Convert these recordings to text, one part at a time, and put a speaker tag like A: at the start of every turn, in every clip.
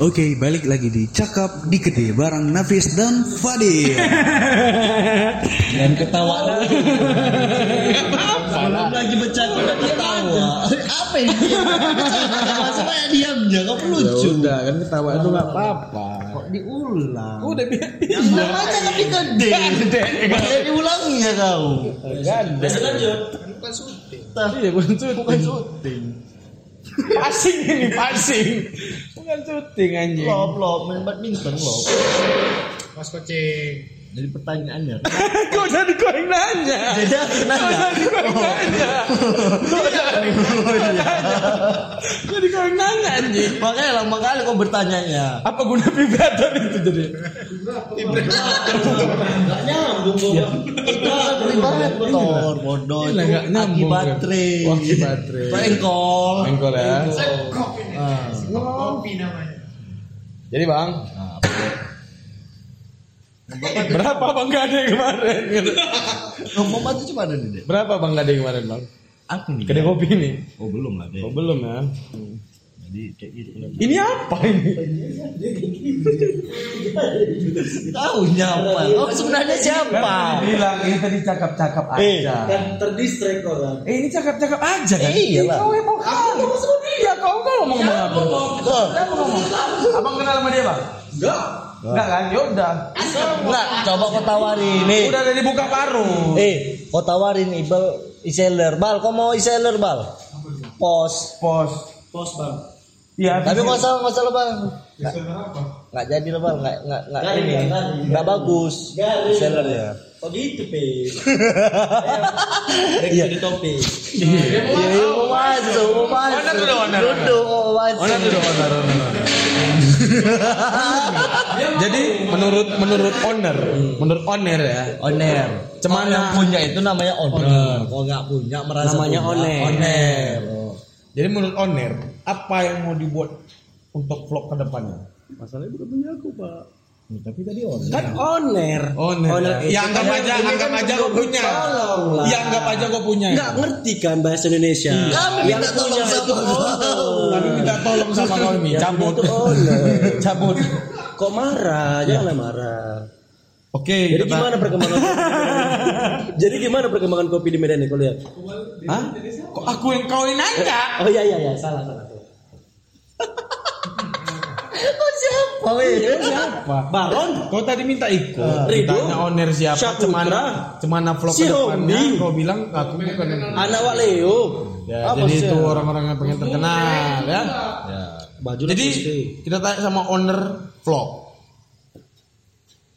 A: Oke, balik lagi di Cakap di Kete bareng Nafis dan Fadil.
B: Dan ketawa lagi. Belum lagi bercanda dan ketawa. Apa ini? Supaya diamnya kamu lucu.
C: udah kan ketawa itu nggak apa-apa.
B: Kok diulang?
C: Udah biar
B: Sama aja tapi gede. Makanya diulangnya kau.
C: Enggak ada.
B: lanjut.
C: Iya bukan syuting.
B: Bukan syuting.
C: Passing ini passing. Bukan syuting anjing.
B: Lop lop main badminton lop.
D: Mas kucing.
B: Jadi pertanyaannya.
C: Kau jadi kau yang nanya.
B: Jadi aku nanya.
C: Jadi kau yang nanya. Jadi kau yang nanya anjing.
B: Makanya lama kali kau bertanyanya.
C: Apa guna vibrator itu jadi?
B: Enggak nyambung gua. Itu vibrator bodoh.
C: Nggak
B: Itu
C: nyambung,
B: Aki baterai.
C: Oh, aki baterai.
B: Pengkol.
C: Pengkol ya.
B: Ah.
D: Kopi namanya.
C: Jadi bang,
B: Nah,
C: berapa bang gade kemarin?
B: Ngomong batu cuma ada nih.
C: Berapa bang gade kemarin bang?
B: Aku nih.
C: Kedai kopi nih.
B: Oh, belum lah, Dek.
C: Oh belum ya?
B: Jadi kayak gitu.
C: Ini apa ini?
B: Tahu nyapa. Oh, sebenarnya siapa?
C: Bilang ini tadi cakap-cakap aja.
B: terdistrek orang.
C: Eh ini cakap-cakap aja kan?
B: Eh, iyalah.
C: Kau yang mau kali. Iya kau kau ngomong ngomong apa? Abang kenal sama dia bang? Enggak. Enggak kan? Ya udah.
B: Enggak, coba kau tawarin nih.
C: Udah ada dibuka paru.
B: Eh, kau tawarin Ibel e-seller. Bal, kau mau e-seller, Bal? Pos.
C: Pos.
B: Pos, Bang.
C: Iya.
B: Tapi nggak salah, nggak salah, Bang. Nggak jadi lah, Bang. Nggak, nggak, nggak ini. Nggak bagus. E-seller ya.
E: Oh gitu, Pe.
B: Iya.
E: Jadi topik.
B: Iya, iya, mau masuk, mau masuk.
C: Owner dulu, owner,
B: Duduk, mau masuk.
C: Owner dulu owner. Jadi menurut menurut owner, menurut owner ya.
B: Owner.
C: Cemana-
B: Kalau yang punya itu namanya owner. Kalau nggak punya merasa
E: Namanya
B: punya.
E: owner.
B: Owner.
C: Jadi menurut owner, apa yang mau dibuat untuk vlog ke depannya?
E: Masalahnya bukan punya aku, Pak.
B: Tapi tadi owner.
E: Kan owner.
C: Owner.
E: itu
C: Ya anggap aja, anggap
E: kan
C: aja kau punya.
E: Tolong lah.
C: Ya anggap aja kau punya.
E: Nggak ngerti kan bahasa Indonesia.
B: Kami
E: Yang
B: minta tolong
E: punya
B: sama
E: itu
B: kau.
C: Kami minta tolong sama
E: Yang
C: cabut.
E: itu owner.
C: Cabut.
E: Kok marah? Janganlah marah.
C: Oke.
E: Jadi
C: kita-
E: gimana perkembangan? Jadi gimana perkembangan kopi di Medan nih kau lihat?
C: Hah? Kok aku yang kau yang nanya?
E: Oh iya iya iya, salah salah. salah.
B: Oh, siapa, weh?
C: Siapa?
E: Baron
C: Kau tadi minta ikut.
E: Ridho,
C: Ditanya owner siapa?
E: Syaputra,
C: Cemana? Cemana vlog
E: si
C: depannya? Kau bilang aku bukan
E: anak Wak Leo.
C: Ya,
E: Apa
C: jadi
E: sih?
C: itu orang-orang yang pengen terkenal ya.
B: Ya.
E: Baju
C: Jadi kita tanya sama owner vlog.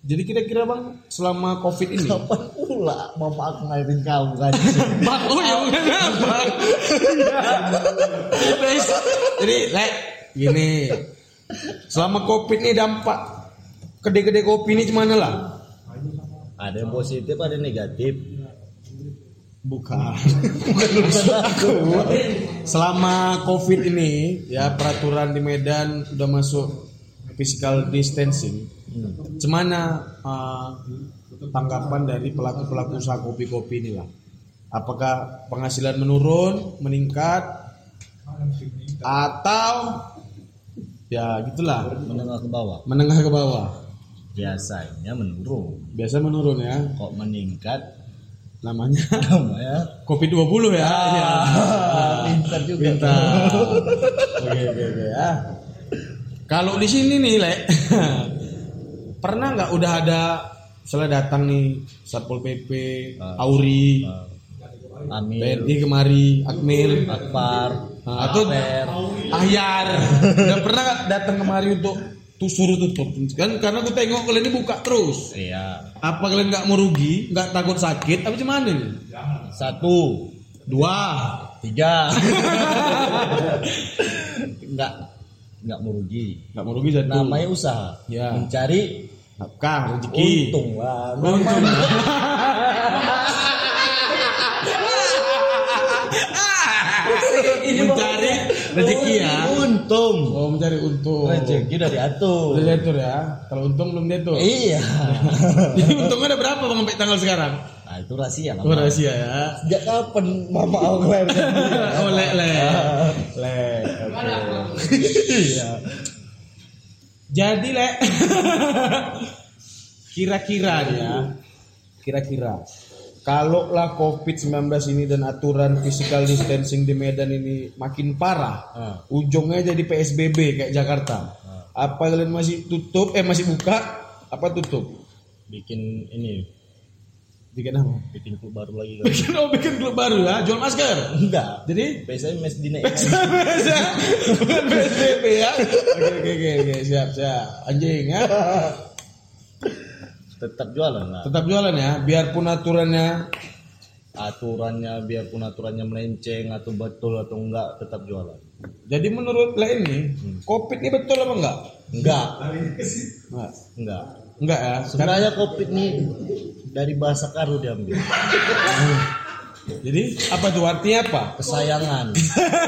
C: Jadi kira-kira bang selama covid ini
B: Kapan pula bapak aku ngairin kau kan?
C: Bang, oh ya? Guys, Jadi, le, gini. Selama covid ini dampak kedai-kedai kopi ini gimana lah?
B: Ada yang positif, ada yang negatif.
C: Bukan. Bukan aku. Selama covid ini, ya peraturan di Medan sudah masuk physical distancing. Gimana uh, tanggapan dari pelaku-pelaku usaha kopi-kopi ini lah? Apakah penghasilan menurun, meningkat, atau ya gitulah
B: Menengah ke bawah.
C: menengah ke bawah?
B: Biasanya menurun.
C: Biasa menurun ya,
B: Kok meningkat?
C: namanya
B: Namanya
C: kopi 20 ya. ya.
B: pintar juga.
C: Pintar. Oke oke oke ya. Kalau di sini nih, Le. pernah nggak udah ada misalnya datang nih Satpol PP,
B: Ah.
C: Auri,
B: Amir,
C: PNI kemari, Akmil,
B: Akbar,
C: Nah, atau. Ahyar. Udah pernah nggak datang kemari untuk tuh suruh tutup? Kan karena aku tengok kalian ini buka terus.
B: Iya.
C: Apa kalian nggak mau rugi, nggak takut sakit, apa gimana nih?
B: Satu,
C: Dua.
B: tiga. Enggak, enggak merugi.
C: Nggak mau rugi satu.
B: Namanya usaha.
C: Ya.
B: Mencari
C: Nafkah, rezeki.
B: untung lah.
C: Untung. mencari rezeki ya.
B: Untung.
C: Oh, mencari untung.
B: Rezeki udah diatur.
C: Udah diatur ya. Kalau untung belum diatur.
B: Iya.
C: Jadi untungnya ada berapa bang sampai tanggal sekarang?
B: Nah itu rahasia lah.
C: Oh, rahasia ya.
B: Sejak kapan mama dia?
C: Oh, le le. Oke. Iya. Jadi le, kira-kira ya, kira-kira kalau lah COVID-19 ini dan aturan physical distancing di Medan ini makin parah,
B: Ah.
C: ujungnya jadi PSBB kayak Jakarta. Apa kalian masih tutup? Eh masih buka? Apa tutup?
B: Bikin ini,
C: Bikin apa?
B: bikin klub baru lagi kan.
C: Bikin oh bikin klub baru ya, jual masker.
B: Enggak.
C: Jadi
B: Biasanya mes di naik.
C: bukan PSBB ya. Oke oke oke siap siap. Anjing ya.
B: Tetap jualan lah.
C: Tetap jualan ya, biarpun aturannya
B: Aturannya biarpun aturannya melenceng atau betul atau enggak tetap jualan.
C: Jadi menurut le ini, COVID ini betul apa enggak?
B: Enggak,
C: Enggak.
B: enggak.
C: Enggak ya.
B: Sebenarnya covid nih dari bahasa karu diambil.
C: Jadi apa tuh artinya apa?
B: Kesayangan.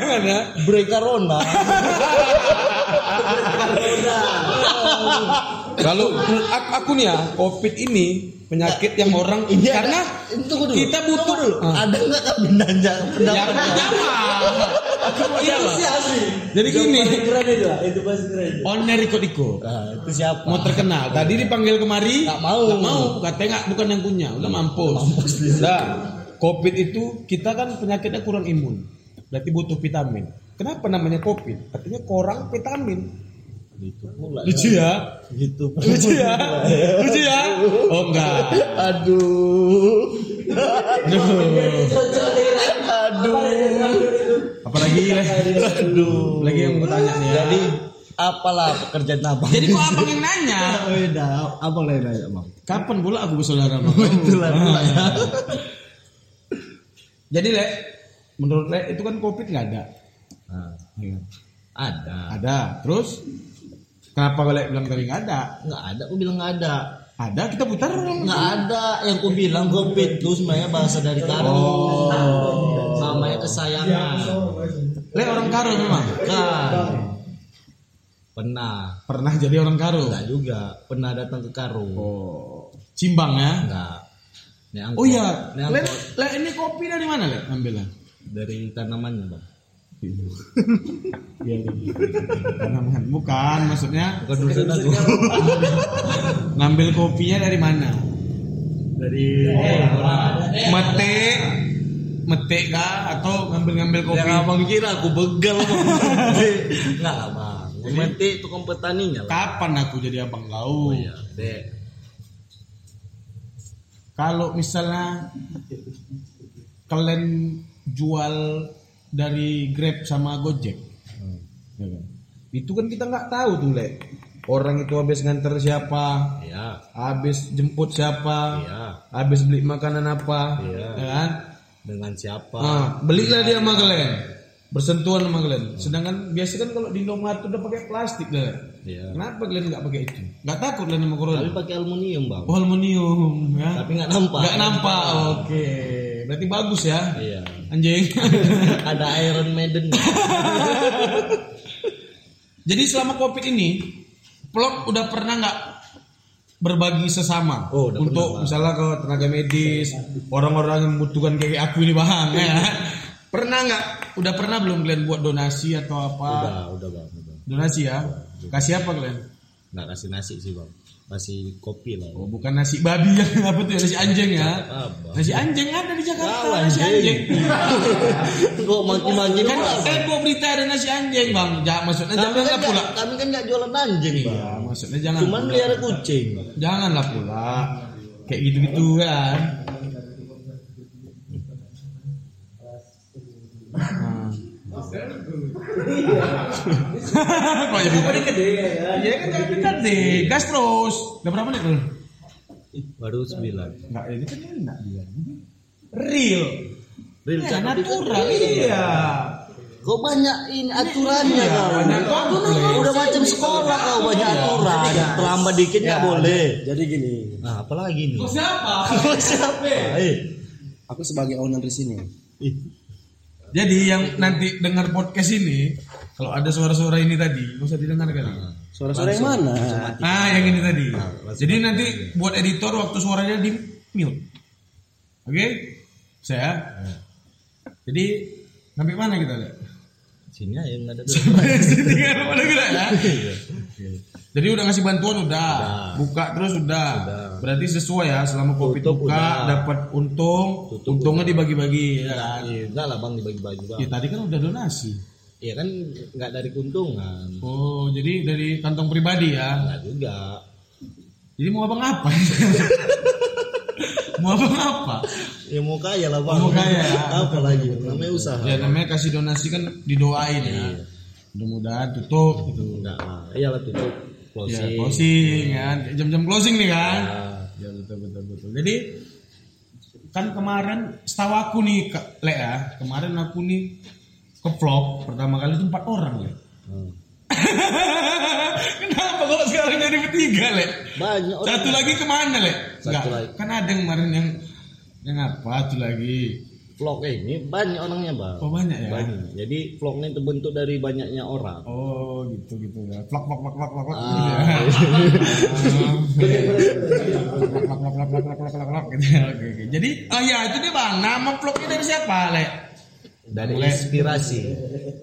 C: Kan ya.
B: Brekarona.
C: Kalau aku, aku nih ya, COVID ini penyakit yang orang
B: Ini ada-
C: karena
B: itu dulu.
C: kita butuh
B: dulu.
C: Ah.
B: Ada enggak kabinannya
C: Ya,
B: pendapat?
C: Aku mau jawab. Jadi gini,
B: keren itu, itu pasti keren.
C: owner ikut-ikut.
B: Nah, itu siapa?
C: Mau terkenal. Tadi dipanggil kemari,
B: Nggak mau.
C: Nggak mau. Katanya nggak bukan yang punya, udah mampus. Nah, COVID itu kita kan penyakitnya kurang imun. Berarti butuh vitamin. Kenapa namanya COVID? Artinya kurang vitamin.
B: Gitu pula.
C: Lucu ya?
B: Gitu.
C: Lucu ya? Lucu ya? Oh enggak.
B: Aduh.
C: Aduh.
B: Aduh.
C: Apalagi?
B: Aduh.
C: Lagi yang mau tanya nih ya.
B: Jadi apalah pekerjaan abang?
C: Jadi kok abang yang nanya?
B: Beda, abang lain nanya bang.
C: Kapan pula aku bersaudara sama
B: Betulan pula ya.
C: Jadi le, menurut le itu kan COVID nggak ada. Ya
B: ada.
C: Ada. Terus kenapa le bilang tadi nggak ada?
B: Nggak ada, aku bilang nggak ada.
C: Ada kita putar
B: Nggak ada yang ku bilang covid itu sebenarnya bahasa dari karo.
C: Oh.
B: Namanya kesayangan.
C: Le orang Karo memang.
B: Kan. Pernah.
C: Pernah jadi orang Karo.
B: Enggak juga. Pernah datang ke Karo.
C: Oh. Cimbang ya.
B: Enggak. Ini angkot.
C: Oh iya.
B: Ini
C: Le, le ini kopi dari mana le? Ambilnya.
B: Dari tanamannya bang.
C: Iya, iya. Tanaman. Bukan, maksudnya
B: Bukan urusan aku.
C: ngambil kopinya dari mana?
B: Dari
C: Metik, metik kah atau ngambil-ngambil kopi?
B: yang abang kira aku begal. Enggak lah bang. Mati tukang petaninya lah.
C: Kapan aku jadi abang kau?
B: Oh iya. Dek.
C: Kalau misalnya kalian jual dari Grab sama Gojek, ya kan? itu kan kita nggak tahu tuh le. Orang itu habis nganter siapa,
B: Iya.
C: habis jemput siapa,
B: Iya.
C: habis beli makanan apa,
B: Iya.
C: ya kan?
B: Dengan siapa?
C: Ah, belilah dia sama kalian, bersentuhan sama kalian. Sedangkan biasa kan kalau di Indomaret udah pakai plastik deh.
B: Iya.
C: Kenapa kalian nggak pakai itu? Nggak takut kalian sama corona?
B: Tapi pakai aluminium bang.
C: Oh, aluminium ya.
B: Tapi nggak nampak.
C: Nggak nampak. Oke. Berarti bagus ya.
B: Iya.
C: Anjing.
B: Ada Iron Maiden.
C: Jadi selama Covid ini, Plok udah pernah nggak berbagi sesama
B: Oh, udah
C: untuk
B: pernah,
C: misalnya ke tenaga medis, orang-orang yang membutuhkan kayak aku ini bang ya. Pernah nggak? Udah pernah belum kalian buat donasi atau apa?
B: udah, udah bang. Udah.
C: Donasi ya. Kasih apa kalian?
B: Nggak kasih nasi sih bang. Kasih kopi lah.
C: Oh, bukan nasi babi yang apa tuh ya, nasi anjing ya.
B: Apa?
C: Nasi anjing ada di Jakarta,
B: Kalah,
C: nasi anjing.
B: Kok maki-maki
C: kan eh gua berita ada nasi anjing, Bang. Jangan maksudnya
B: Kami
C: janganlah
B: kan
C: pula.
B: kami kan nggak jualan anjing bang.
C: Ya, maksudnya jangan.
B: Cuman pelihara kucing.
C: Janganlah pula. Kayak gitu-gitu kan. Nah. Kok jadi gede ya? Iya kan jadi gede. Gas terus. Udah berapa menit lu?
B: Ih, Baru sembilan.
C: Enggak, ini kan enak dia. Real.
B: Real
C: Ya, natural. Iya.
B: Kok banyak ini aturannya
C: Iya,
B: kau.
C: banyak.
B: Udah macam sekolah kau banyak aturan. Terlambat dikit nggak boleh.
E: Jadi gini,
B: Nah, apalagi nih?
C: Kok siapa?
B: Siapa? Eh,
E: aku sebagai owner di sini.
C: Jadi yang nanti dengar podcast ini, kalau ada suara-suara ini tadi, nggak usah didengar kali.
E: Suara-suara yang mana?
C: Ah, yang ini tadi. Jadi nanti buat editor waktu suaranya di mute. Oke? Saya. Jadi sampai mana kita lihat?
B: sini aja nggak ada.
C: Sini kan mana kita ya? Jadi udah ngasih bantuan udah, buka terus udah. Berarti sesuai ya selama kopi
B: Tutup
C: buka
B: udah.
C: dapat untung,
B: Tutup
C: untungnya dibagi-bagi ya kan.
B: Iya, enggak lah bang dibagi-bagi bang.
C: Ya tadi kan udah donasi.
B: Iya kan nggak dari keuntungan.
C: Oh, jadi dari kantong pribadi ya.
B: Enggak juga.
C: Jadi mau abang apa? mau abang apa?
B: Ya mau kaya lah bang.
C: Mau kaya.
B: Apa lagi? Namanya usaha.
C: Ya namanya kasih donasi kan didoain ya. Mudah-mudahan tutup gitu.
B: Enggak lah. Iyalah tutup
C: Ya,
B: closing.
C: closing kan. Jam-jam closing nih kan.
B: Ya.
C: Ya betul betul betul. Jadi kan kemarin setahu aku nih Kak Le ya, kemarin aku nih ke vlog pertama kali itu empat orang Le.
B: Hmm.
C: Kenapa kok sekarang jadi bertiga Le?
B: Banyak orang.
C: Satu lagi ke mana Le?
B: Satu
C: Enggak,
B: lagi.
C: kan ada yang kemarin yang yang apa tuh lagi?
B: Vlog ini banyak orangnya bang.
C: Oh banyak ya.
B: Banyak. Jadi vlog ini terbentuk dari banyaknya orang.
C: Oh gitu gitu ya. Vlog vlog vlog vlog vlog vlog.
B: Ah.
C: Vlog vlog vlog vlog vlog vlog vlog vlog gitu ya. Oke oke. Jadi oh ya itu dia bang. Nama vlognya dari siapa Le?
B: Dari
C: Mulai.
B: inspirasi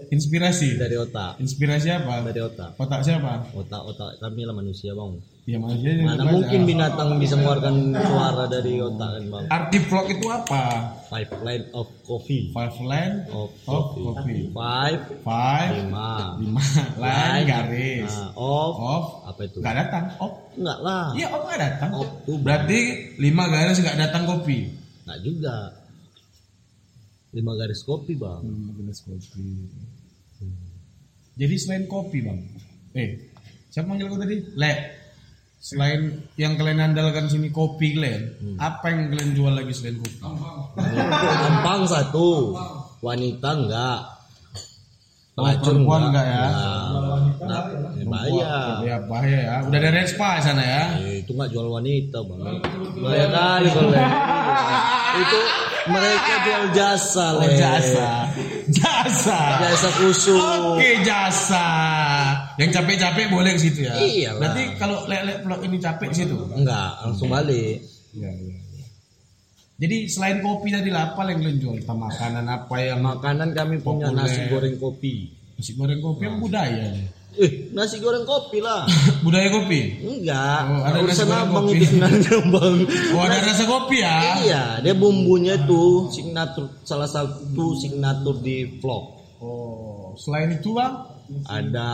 C: Inspirasi.
B: dari otak.
C: Inspirasi apa?
B: Dari otak.
C: Otak siapa?
B: Otak-otak kami lah manusia bang.
C: Ya manusia
B: Mana mungkin binatang bisa mengeluarkan suara dari otak kan bang?
C: Arti vlog itu apa?
B: Five line of coffee.
C: Five line
B: Of
C: of
B: coffee.
C: coffee.
B: Five.
C: Five
B: Lima.
C: lima line garis.
B: Nah, of.
C: Of
B: Apa itu?
C: nggak datang. Of
B: Enggak lah.
C: iya of nggak datang.
B: Of tuh
C: Berarti lima garis nggak datang kopi.
B: Enggak juga. Lima garis kopi bang.
C: Hmm, gelas kopi. Jadi selain kopi bang, eh siapa manggil kau tadi? Le. Selain yang kalian andalkan sini kopi kalian,
B: Hmm.
C: apa yang kalian jual lagi selain kopi?
B: Tampang satu. Wanita enggak.
C: Oh, perempuan enggak ya?
B: Nah, ya bayar.
C: Ya bahaya ya. Udah ada red spa di sana ya.
B: Eh, itu nggak jual wanita bang. Bayar kali boleh. itu mereka jual jasa
C: Oh,
B: Le.
C: jasa. Jasa.
B: Jasa khusus.
C: Oke jasa. Yang capek-capek boleh ke situ ya.
B: Iyalah.
C: Berarti kalau lele vlog ini capek ke situ.
B: Enggak, langsung balik.
C: Iya, iya. Jadi selain kopi tadi lah, apa yang kalian jual? Entah makanan apa yang
B: Makanan kami punya
C: Populer.
B: nasi goreng kopi.
C: nasi goreng kopi yang budaya.
B: Eh, nasi goreng kopi lah.
C: budaya kopi.
B: Enggak,
C: Oh, ada
B: urusan
C: goreng
B: abang
C: kopi.
B: itu sebenarnya bang.
C: Oh ada rasa kopi ya?
B: Iya, dia bumbunya tuh signatur salah satu signatur di vlog.
C: Oh, selain itu bang?
B: Ada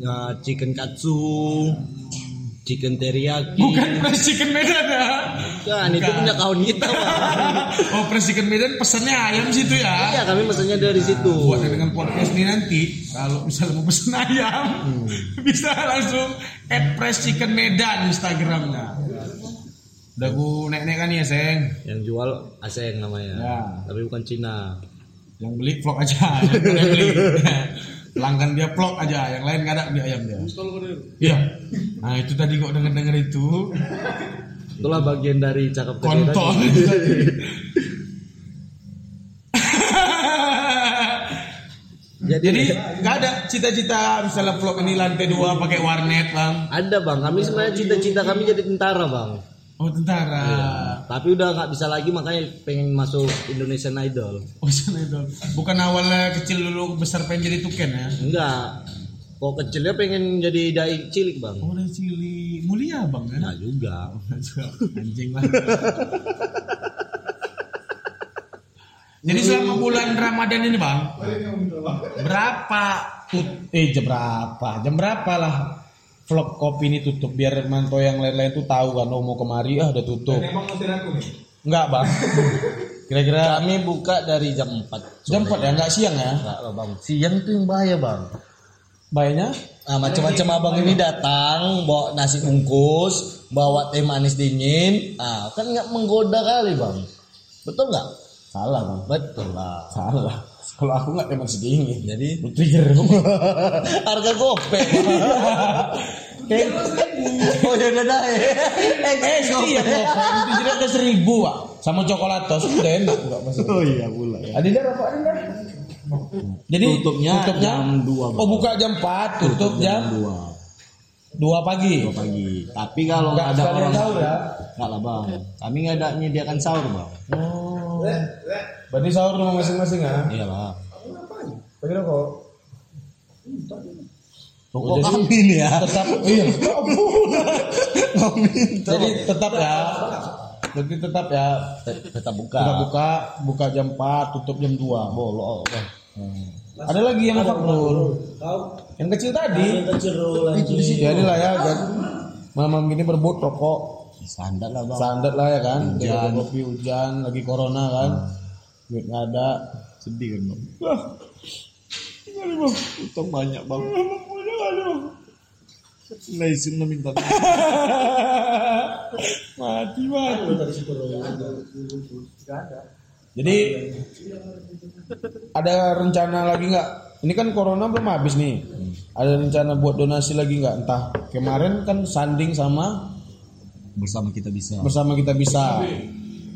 B: ya, chicken katsu, chicken teriyaki.
C: Bukan fresh chicken Medan ya?
B: Kan itu punya kawan kita,
C: oh fresh chicken Medan pesannya ayam situ ya?
B: Iya, kami pesannya dari situ.
C: Buat dengan podcast ini nanti, kalau misalnya mau pesen ayam, bisa langsung add fresh chicken Medan Instagramnya. Udah gue naik-naik kan ya, Seng?
B: Yang jual Aseng namanya.
C: Ya.
B: Tapi bukan Cina.
C: Yang beli vlog aja, yang boleh beli. Pelanggan dia vlog aja, yang lain nggak ada beli ayam dia. Iya. Nah itu tadi kok denger-denger itu
B: Itulah bagian dari cakap
C: kontol.
B: Jadi,
C: Jadi nggak ada cita-cita misalnya vlog ini lantai dua pakai warnet bang.
B: ada bang, kami sebenarnya cita-cita kami jadi tentara bang.
C: Oh tentara.
B: Tapi udah nggak bisa lagi makanya pengen masuk Indonesian Idol.
C: Oh sana itu. Bukan awalnya kecil dulu besar pengen jadi tuken ya?
B: Enggak. Kok kecilnya pengen jadi dai cilik bang?
C: Oh dari cili mulia bang ya?
B: Enggak juga.
C: Anjing lah. Jadi selama bulan Ramadan ini bang, berapa tut eh jam berapa? Jam berapa lah vlog kopi ini tutup biar mantau yang lain-lain tuh tahu kan oh mau kemari ah udah tutup. Enggak bang. Kira-kira
B: Kami buka dari jam 4
C: jam 4 ya enggak siang ya?
B: Enggak lah bang. Siang itu yang bahaya bang.
C: Bayarnya?
B: Nah, macam-macam abang ini datang bawa nasi bungkus, bawa teh manis dingin. Ah, kan nggak menggoda kali bang. Betul nggak?
C: Salah bang.
B: Betul lah.
C: Salah. Kalau aku nggak emang sedingin.
B: Jadi
C: trigger.
B: harga gopek. oh ya udah dah. Eh,
C: Eh, iya, itu jadi ada seribu, Pak. Sama coklatos udah enak enggak maksudnya.
B: Oh iya pula ya.
C: Adinda rokok Adinda. Jadi
B: Tutupnya jam 2, Bang.
C: Oh, buka jam 4, tutup jam 2 pagi.
B: pagi. Tapi kalau
C: Nggak
B: ada orang
C: sahur ya?
B: Nggak lah bang. Kami nggak ada menyediakan sahur bang.
C: Oh. Berarti sahur rumah masing-masing ya?
B: Iyalah.
C: Bagi rokok.
B: Rokok
C: Jadi-
B: kami nih ya.
C: tetap iya. Jadi tetap ya. Jadi tetap ya.
B: Tetap buka.
C: kita buka buka jam 4 tutup jam 2
B: Bolok.
C: ada lagi yang Fakrul yang kecil tadi. Itu di sini ya inilah ya kan malam gini berebut rokok.
B: Standar lah bang.
C: standar lah ya kan? Hujan. Kopi hujan lagi corona kan duit nggak ada
B: Sedih kan bang.
C: Wah,
B: Gimana bang? Utang banyak bang. Naisin lah minta.
C: mati mati jadi ada rencana lagi nggak? Ini kan corona belum habis nih. Ada rencana buat donasi lagi nggak? Entah kemarin kan sanding sama
B: Bersama kita bisa.
C: bersama kita bisa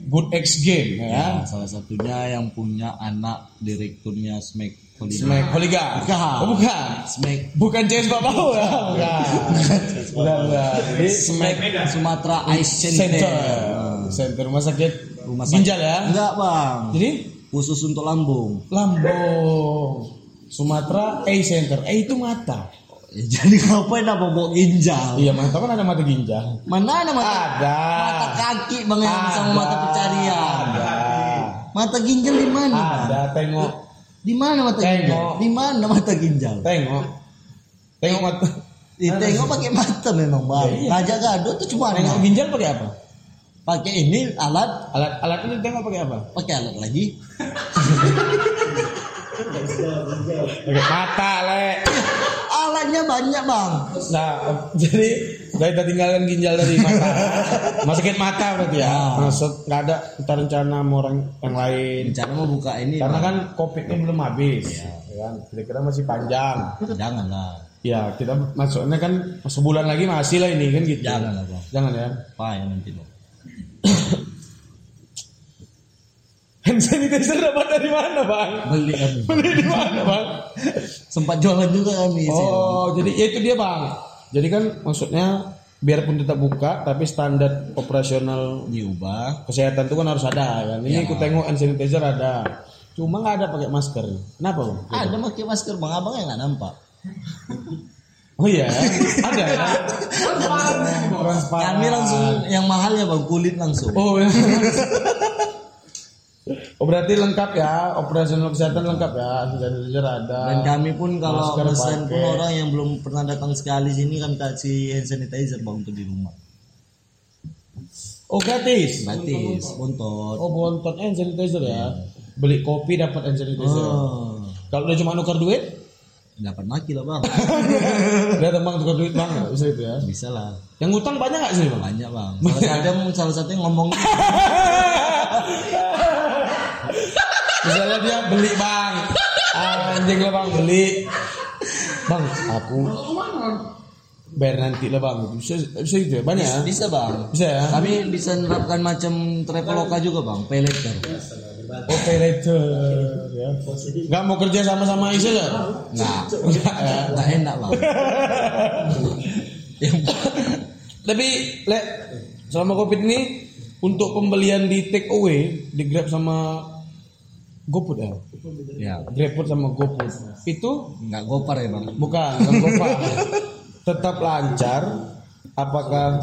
C: good X game ya.
B: Ya, salah satunya yang punya anak direkturnya Smack Holiday.
C: Smack Holiga.
B: Bukan.
C: oh bukan.
B: Smack.
C: Bukan James Pak Bau ya bukan. Bukan. Bukan Jadi
B: Smack Sumatera Ice Center.
C: Center. Center rumah sakit
B: Rumah sakit.
C: ginjal ya?
B: Enggak bang.
C: jadi?
B: Khusus untuk lambung.
C: Lambung. Sumatera A Center. A itu mata
B: Ya, jadi ngapain apa bawa ginjal?
C: iya mata kan ada mata ginjal
B: Mana ada mata?
C: ada
B: Mata kaki bang yang sama mata pencarian.
C: ada
B: Mata ginjal di mana? Bang?
C: ada tengok
B: Di mana mata
C: Tengok.
B: ginjal? Di mana mata ginjal?
C: tengok tengok mata
B: Ditengok pakai mata memang bang. Ngajak gado tuh cuma
C: tengok ginjal pakai apa
B: pakai ini alat,
C: alat alat ini tengok pakai apa
B: pakai alat lagi.
C: pakai mata le
B: Alatnya banyak bang.
C: nah jadi kita tinggalkan ginjal dari mata masih sakit mata berarti ya maksud nggak ada kita rencana sama orang yang lain
B: Rencana mau buka ini.
C: karena
B: Bang.
C: kan covidnya belum habis ya kan kira-kira masih panjang
B: Jangan lah.
C: ya kita maksudnya kan sebulan lagi masih lah ini kan gitu
B: Jangan lah bang.
C: jangan ya
B: Apa yang nanti bang?
C: hand sanitizer dapat dari mana bang
B: Beli kami.
C: beli di mana bang
B: Sempat jualan juga kami. sih.
C: oh jadi ya itu dia bang jadi kan maksudnya biarpun tetap buka tapi standar operasional
B: Diubah.
C: kesehatan itu kan harus ada kan ini aku tengok hand sanitizer ada cuma nggak ada pakai masker kenapa bang
B: Ada pakai masker bang abang yang nggak nampak.
C: oh iya ada ya transparan
B: Kami langsung yang mahalnya bang kulit langsung.
C: Oh, ya. oh berarti lengkap ya operasional kesehatan lengkap ya sanitizer ada.
B: Dan kami pun kalau pesan pun orang yang belum pernah datang sekali sini kami kasih hand sanitizer bang untuk di rumah.
C: Oh gratis.
B: Gratis, bontot.
C: Oh bontot hand sanitizer ya. Beli kopi dapat hand sanitizer.
B: Oh,
C: Kalau udah cuma nukar duit,
B: dapat maki lah bang.
C: udah bang tukar duit bang, nggak bisa itu ya.
B: Bisa lah.
C: Yang ngutang banyak nggak sih bang?
B: Banyak bang. Salah satu salah satunya ngomong
C: Misalnya dia beli bang, anjing lah bang beli, bang aku bayar nanti lah bang. Bisa, bisa gitu ya banyak ya?
B: bisa bang.
C: Bisa ya?
B: Kami bisa nerapkan macam traveloka juga bang, pay later.
C: Operator ya. Nggak mau kerja sama-sama Isel ya?
B: Nggak,
C: Nggak ya.
B: nggak enak bang.
C: Tapi le selama covid ini untuk pembelian di take away di Grab sama GoFood ya?
B: ya
C: GrabFood sama GoFood itu
B: nggak gopar ya bang.
C: bukan bukan GoFood. tetap lancar apakah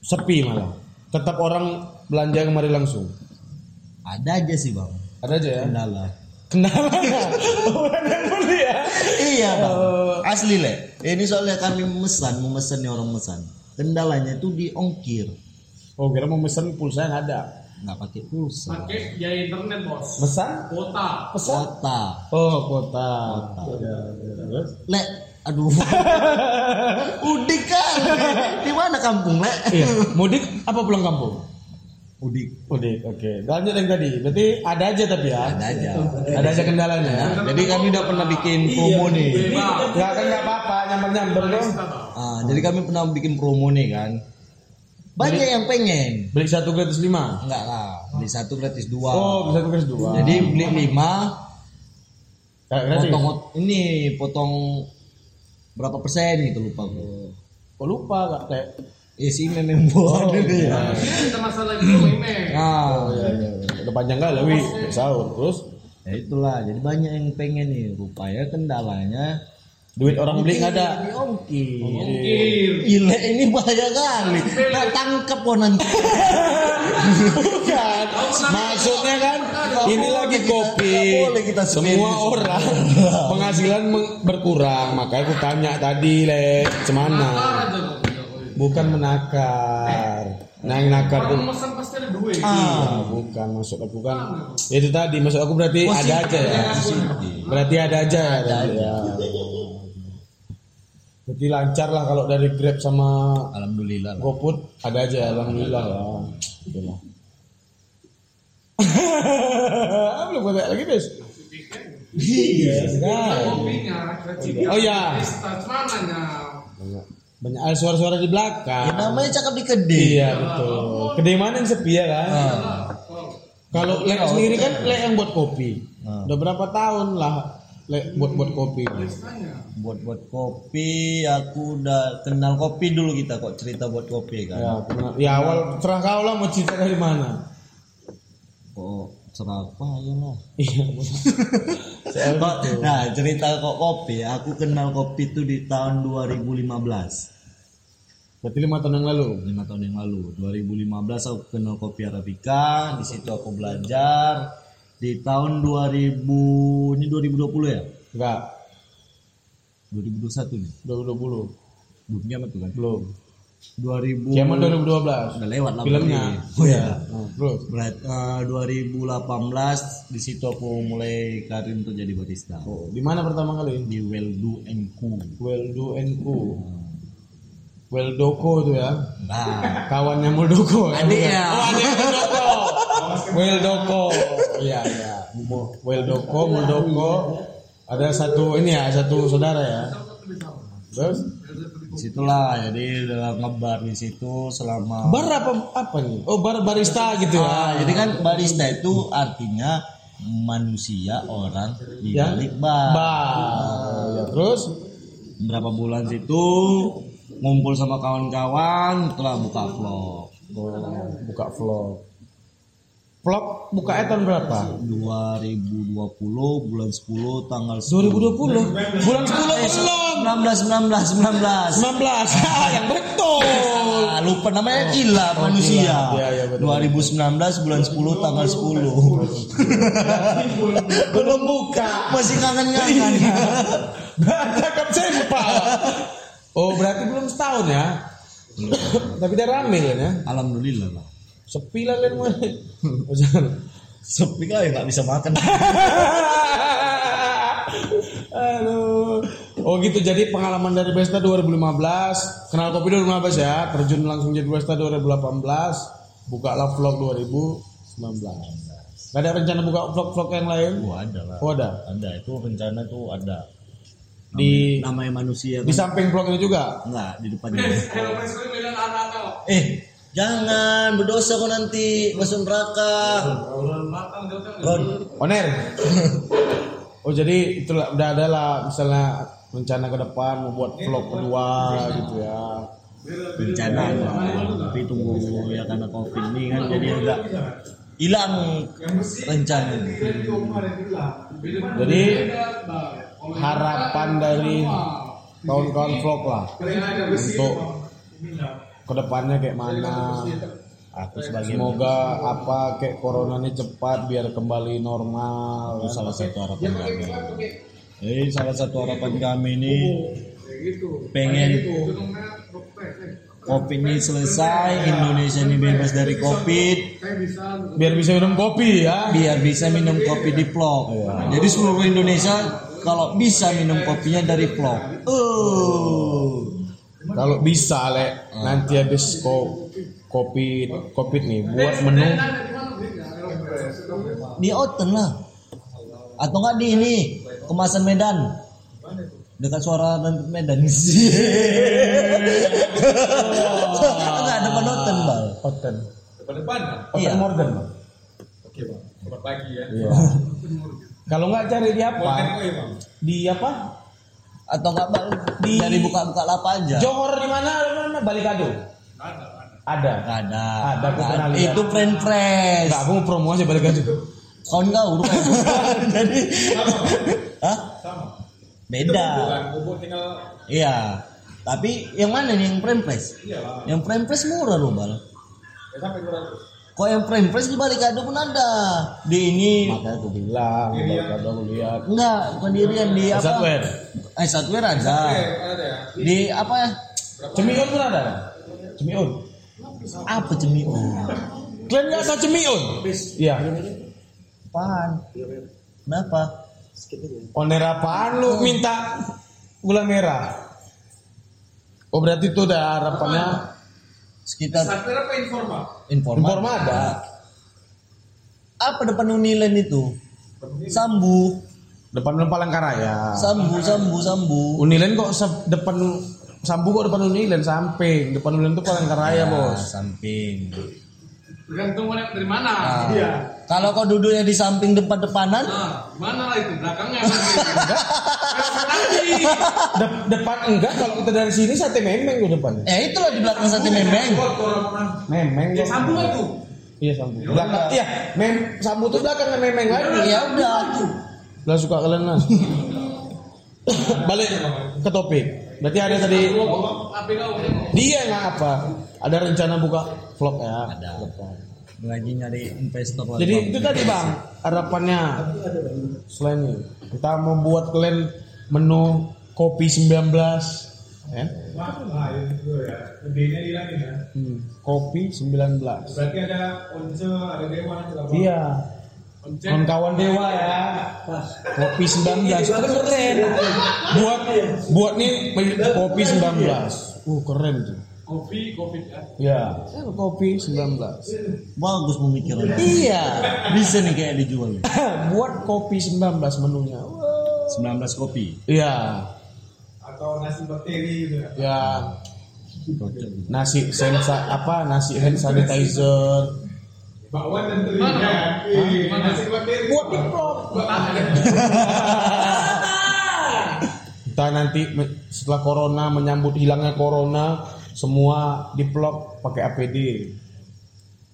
C: sepi malah tetap orang belanja kemari langsung
B: Ada aja sih bang.
C: ada aja ya
B: Kendala.
C: kendalanya oh, ada yang beli ya
B: Iya bang. Asli le. Ini soalnya kami memesan, memesan nih orang memesan. Kendalanya itu di ongkir.
C: oh kira mau pesen pulsa yang ada
B: Nggak pakai pulsa.
D: Pakai biaya internet bos.
C: pesan
D: Kuota.
C: pesan
B: Kota.
C: oh kota, Ya, ya, terus?
B: Le, aduh. Udik kan. Di mana kampung le?
C: iya mudik apa pulang kampung
B: Udik.
C: mudik oke lanjut yang tadi berarti ada aja tapi ya
B: Ada aja.
C: ada aja kendalanya ya
B: Jadi kami udah pernah bikin promo nih.
C: nggak kan nggak apa-apa nyamper nyamper tuh
B: Ah, jadi kami pernah bikin promo nih kan. Banyak yang pengen.
C: beli satu gratis lima
B: Enggak lah, beli satu gratis dua.
C: oh beli satu gratis dua
B: Jadi beli lima,
C: gratis
B: potong ini potong berapa persen gitu lupa gue.
C: oh lupa kak kayak
B: Ya sih memang buat ini ya.
D: Kita masalah gitu ini.
B: Nah,
C: ya, ya, ya. udah panjang kali wi sahur terus
B: ya itulah. Jadi banyak yang pengen nih. Rupanya kendalanya
C: Duit orang beli nggak ada.
B: Ongkir.
D: Ongkir.
B: Gile ini bahaya kali. Nah, tangkap kok nanti.
C: Bukan. Maksudnya kan ini lagi kopi.
B: nggak.
C: Semua orang penghasilan berkurang. Makanya aku tanya tadi le, cemana? Bukan menakar. Nah yang nakar tuh.
D: Orang pesan pasti ada duit.
C: Ah, bukan maksud aku kan itu tadi maksud aku berarti ada aja ya. Berarti ada aja ya. Ya. Berarti lancar lah kalau dari Grab sama
B: Alhamdulillah. lah.
C: GoFood ada aja ya, alhamdulillah ya. Itulah. Belum gue lagi Des. Iya,
D: recipe.
C: Oh iya.
D: Mananya.
C: Banyak, banyak ada suara-suara di
B: Ya,
C: belakang.
B: namanya cakap di kedai.
C: Iya betul. Kedai mana yang sepi ya kan? Kalau Lek sendiri kan Lek yang buat kopi.
B: Ah.
C: Udah berapa tahun lah Lek buat buat kopi.
B: Buat buat kopi, aku udah kenal kopi dulu kita kok cerita buat kopi kan.
C: Ya, pernah- ya awal terah kau lah mau cerita dari mana?
B: Kok serapa aja lah.
C: Iya.
B: Kok, nah cerita kok kopi, aku kenal kopi itu di tahun 2015.
C: Berarti lima tahun yang lalu.
B: lima tahun yang lalu 2015 aku kenal kopi arabica di situ aku belajar di tahun 2000 ini 2020 ya
C: Enggak.
B: 2021 nih
C: 2020.
B: belum kiamat tuh kan
C: Belum.
B: 2000
C: Kiamat 2012.
B: udah lewat lah
C: Filmnya.
B: oh ya
C: terus.
B: Berat, eh, 2018 di situ aku mulai karir untuk jadi barista
C: Oh, di mana pertama kali?
B: di Well Do and Co.
C: Weldo and Co. Weldoko tuh ya.
B: Nah,
C: Kawannya Muldoko. ya,
B: Adiknya.
C: bukan? Oh, adiknya Muldoko. Weldoko. Iya, iya. Weldoko, Muldoko. Ada satu ini ya, satu saudara ya. Terus
B: di situlah jadi dalam ngebar di situ selama
C: bar apa apa nih? Oh, bar barista gitu
B: Ah,
C: ya.
B: jadi kan barista itu artinya manusia orang di balik bar.
C: Bar. Ya, terus
B: Berapa bulan situ ngumpul sama kawan-kawan, telah buka vlog.
C: oh, buka vlog. Vlog buka tahun berapa?
B: 2020 bulan 10 tanggal
C: 2020. Bulan 10 belum.
B: 19 19 19.
C: 19. Ah, yang betul.
B: Ah, lupa namanya gila manusia.
C: Iya, iya, betul.
B: 2019 bulan 10 tanggal 10. Belum buka, masih kangen-kangen.
C: Cakap sempa. Oh, berarti belum setahun ya? Tapi udah rame kan ya?
B: Alhamdulillah lah.
C: Sepi lah kan mah.
B: Sepi kali nggak bisa makan.
C: Aduh. Oh gitu jadi pengalaman dari Besta 2015 Kenal kopi 2015 ya Terjun langsung jadi Besta 2018 Bukalah vlog 2019 Gak ada rencana buka vlog-vlog yang lain?
B: Oh ada lah.
C: Oh ada
B: Ada itu rencana tuh ada.
C: Di
B: Namanya manusia
C: di
B: kan.
C: samping vlog ini juga
B: Enggak di depannya. Eh jangan berdosa kok nanti masuk neraka.
C: Oner Oh jadi itulah udah ada lah misalnya rencana ke depan mau buat vlog kedua gitu ya
B: rencana ada. Tapi tunggu ya karena covid ini kan jadi agak hilang rencana.
C: Jadi harapan dari kawan-kawan vlog lah untuk ke depannya kayak mana.
B: Aku sebagai
C: semoga apa kayak corona ini cepat biar kembali normal.
B: Itu
C: kan.
B: salah satu harapan kami. Jadi salah satu harapan kami ini. Pengen covid ini selesai, Indonesia ini bebas dari covid,
C: biar bisa minum kopi ya.
B: Biar bisa minum kopi di vlog. Jadi seluruh Indonesia kalau bisa minum kopinya dari vlog. Oh.
C: Kalau bisa le nanti habis ko kopi kopi nih buat menu
B: Di Oten lah. Atau enggak di ini kemasan Medan. Dekat suara dan Medan. Enggak depan Oten, Bal.
C: Oten
D: Depan.
C: Oten
B: Iya.
C: Morgan Bang.
D: Oke bang. Selamat pagi ya.
C: Iya. kalau nggak cari di apa di apa
B: Atau enggak Bal?
C: Di-
B: Dari buka-buka lapa aja.
C: Johor di mana mana Balikado ada
B: Enggak ada.
C: Ada,
B: Nggak ada. Itu friend fresh.
C: Enggak, aku mau promo aja Balikado
B: kau bukan. Jadi Hah? beda
D: tinggal
B: iya tapi yang mana nih yang prempres
D: iyalah.
B: yang prempres murah loh bal
D: Ya sampai 200.
B: Kok yang prempres di balik ada pun ada. Di ini.
C: Makanya aku bilang, baru ada aku lihat.
B: enggak bukan dirian di apa?
C: Satware.
B: eh satware ada.
D: Ada.
B: Di apa ya?
C: Cemion pun ada. Cemion.
B: apa cemiun
C: Kalian nggak tahu cemion? Iya.
B: apaan? Kenapa?
C: Oner apaan lu? Minta gula merah? Oh berarti itu udah harapannya
B: sekitar
D: Satker apa informal?
B: informal
C: informa ada.
B: apa depan Unilen itu sambu
C: Depan depan Palangkaraya.
B: sambu sambu sambu
C: Unilen kok se- depan Sambu kok depan Unilen samping. Depan Unilen itu Palangkaraya, Bos.
B: samping
D: Tergantung dari mana.
B: Ah.
D: Iya.
B: kalau kau duduknya di samping depan depanan
D: Nah, mana lah itu belakangnya. Nanti.
C: De- depan enggak kalau kita dari sini sate memeng tuh depan.
B: eh itulah di belakang sate memeng
C: Memeng.
D: Ya sambung itu.
C: Iya Sambu. Belakang. Iya, mem Sambu tuh belakangnya memeng lagi.
B: ya udah
C: Lah suka kalian lah. Balik ke topik. Berarti ada tadi dia nggak apa? Ada rencana buka vlog ya?
B: Ada. Lagi nyari investor lah,
C: Jadi
B: Bang.
C: itu tadi bang harapannya selain ini kita membuat kalian menu kopi 19 ya?
D: Nah, ya. Ya.
C: Hmm, kopi 19
D: Berarti ada once, ada dewa,
C: iya
D: Once.
C: kawan-kawan dewa ya kopi 19 itu kan keren buat buat nih kopi 19 uh keren tuh
D: Kopi, kopi ya.
C: ya. Kopi 19
B: bagus pemikirannya.
C: Iya.
B: Bisa nih kayak dijual.
C: Buat kopi 19 menunya. Wah.
B: 19 kopi.
C: Iya.
D: Atau nasi bakteri gitu ya.
C: ya. Nasi sensa apa nasi hand sanitizer.
D: Bakwan dan terinya. Mana nasi bakteri?
C: buat di vlog kita nanti setelah corona menyambut hilangnya corona semua di vlog pakai APD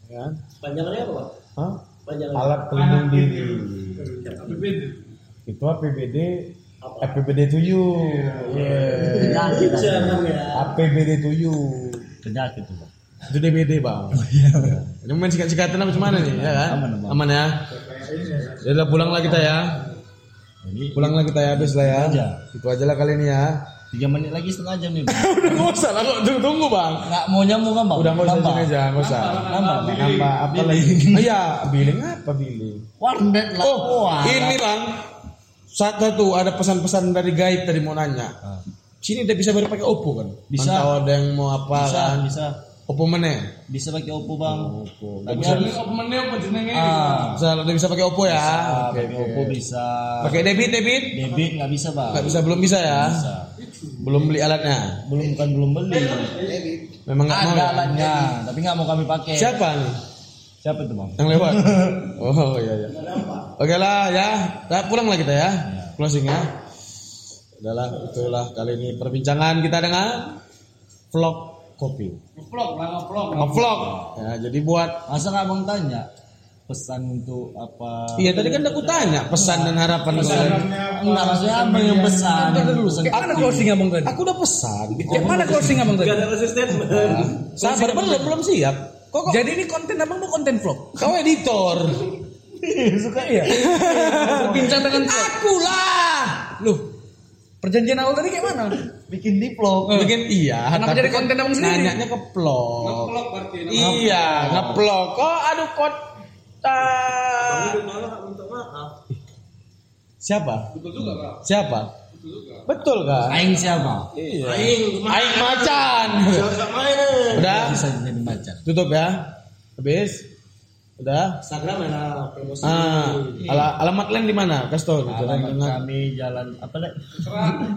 C: ya.
E: Panjangannya apa, Pak?
C: Hah?
E: Panjangan.
C: alat pelindung diri.
D: APBD.
C: itu APBD APBD to you yeah.
E: Ya.
C: APBD to you
B: penyakit tuh Bang.
C: itu DBD bang. Ini main sikat-sikatan apa gimana nih? Ya kan?
B: Aman, Bang.
C: aman ya? Ya udah pulang lah kita ya.
B: Jadi
C: pulang lah kita ya habis lah ya. Itu aja lah kali ini ya
B: tiga menit lagi setengah jam nih
C: udah nggak usah lah kok tunggu, tunggu bang.
B: Nggak mau nyambung kan bang.
C: Udah nggak usah
B: Nambah.
C: aja nggak usah.
B: Nambah
C: nambah apa lagi? Oh, iya billing apa billing
B: warnet lah.
C: Oh
B: Wah,
C: ini bang. Satu tuh ada pesan-pesan dari gaib tadi mau nanya.
B: Ah.
C: sini udah bisa baru pakai Oppo kan?
B: Bisa.
C: Mantau ada yang mau apa
B: bisa
C: kan?
B: bisa.
C: Oppo mana?
B: Bisa pakai oppo bang.
C: Oppo.
B: Tapi
C: bisa.
D: Ini opennya apa jenengnya?
B: ah
C: bisa. Udah bisa pakai Oppo ya?
B: Bisa,
C: Oke,
B: pakai
C: oke.
B: oppo bisa.
C: Pakai debit debit?
B: Debit nggak bisa bang.
C: Nggak bisa belum bisa ya?
B: Bisa.
C: Belum beli alatnya?
B: Belum bukan belum beli.
C: Memang nggak mau.
B: ada alatnya tapi nggak mau kami pakai.
C: Siapa nih
B: siapa itu bang?
C: Yang lewat? Oh iya iya. Oke lah ya. Nah, pulang lah kita ya. Closing ya. Adalah itulah kali ini perbincangan kita dengan vlog kopi.
D: Ngevlog lah, ngevlog.
C: vlog ya jadi buat
B: masa nggak bang tanya pesan untuk apa?
C: Iya tadi kan aku tanya pesan dan harapan kalian.
B: enggak maksudnya abang yang pesan? Pesan
E: Mana closing abang tadi?
C: aku udah pesan.
E: Kayak mana closing abang tadi?
C: Gak ada konsisten sabar belum belum siap. kok kok?
E: Jadi ini konten abang mau konten vlog.
C: kau editor.
B: Suka ya?
E: Berbincang dengan
C: aku lah
E: Loh, perjanjian awal tadi kayak mana?
B: bikin di vlog.
C: Bikin iya.
E: Kenapa jadi
C: kan
E: konten abang sendiri?
C: nanyanya ke vlog.
D: Ngevlog berarti.
C: iya ngeplog kok aduh kota siapa?
D: Betul juga, Kak.
C: siapa?
D: Betul juga.
C: betul kan
B: aing siapa?
C: Iya. Aing. Macan. Udah.
B: Bisa jadi macan.
C: Tutup ya. Habis. Udah.
E: Instagram ya promosi.
C: ah. Ala- alamat lain di mana? Kasih gitu.
B: alamat kami jalan apa lek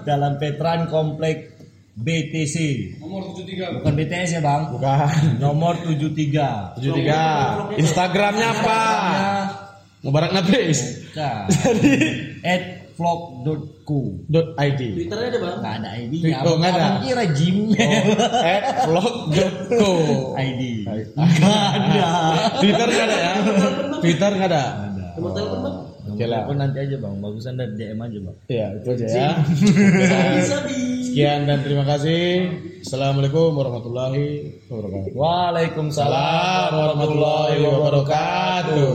B: jalan Petran komplek BTC
D: Nomor 73.
B: bukan BTS ya bang?
C: Bukan.
B: Nomor 73
C: 73 Instagramnya apa? Mubarak Nafis.
B: Bukan. at vlog.co
C: dot id
E: Twitternya ada bang.
B: nggak ada ID-nya
C: Oh, nggak ada.
B: Kira Gmail
C: at vlog.co
B: ID nggak ada.
C: Twitter nggak ada ya? Twitter nggak ada.
E: Nomor telepon bang.
C: Oke lah.
B: Telepon nanti aja bang, bagusan dari DM aja bang.
C: Ya, itu aja ya. Sekian dan terima kasih. Assalamualaikum warahmatullahi wabarakatuh.
B: Waalaikumsalam
C: Salam warahmatullahi wabarakatuh.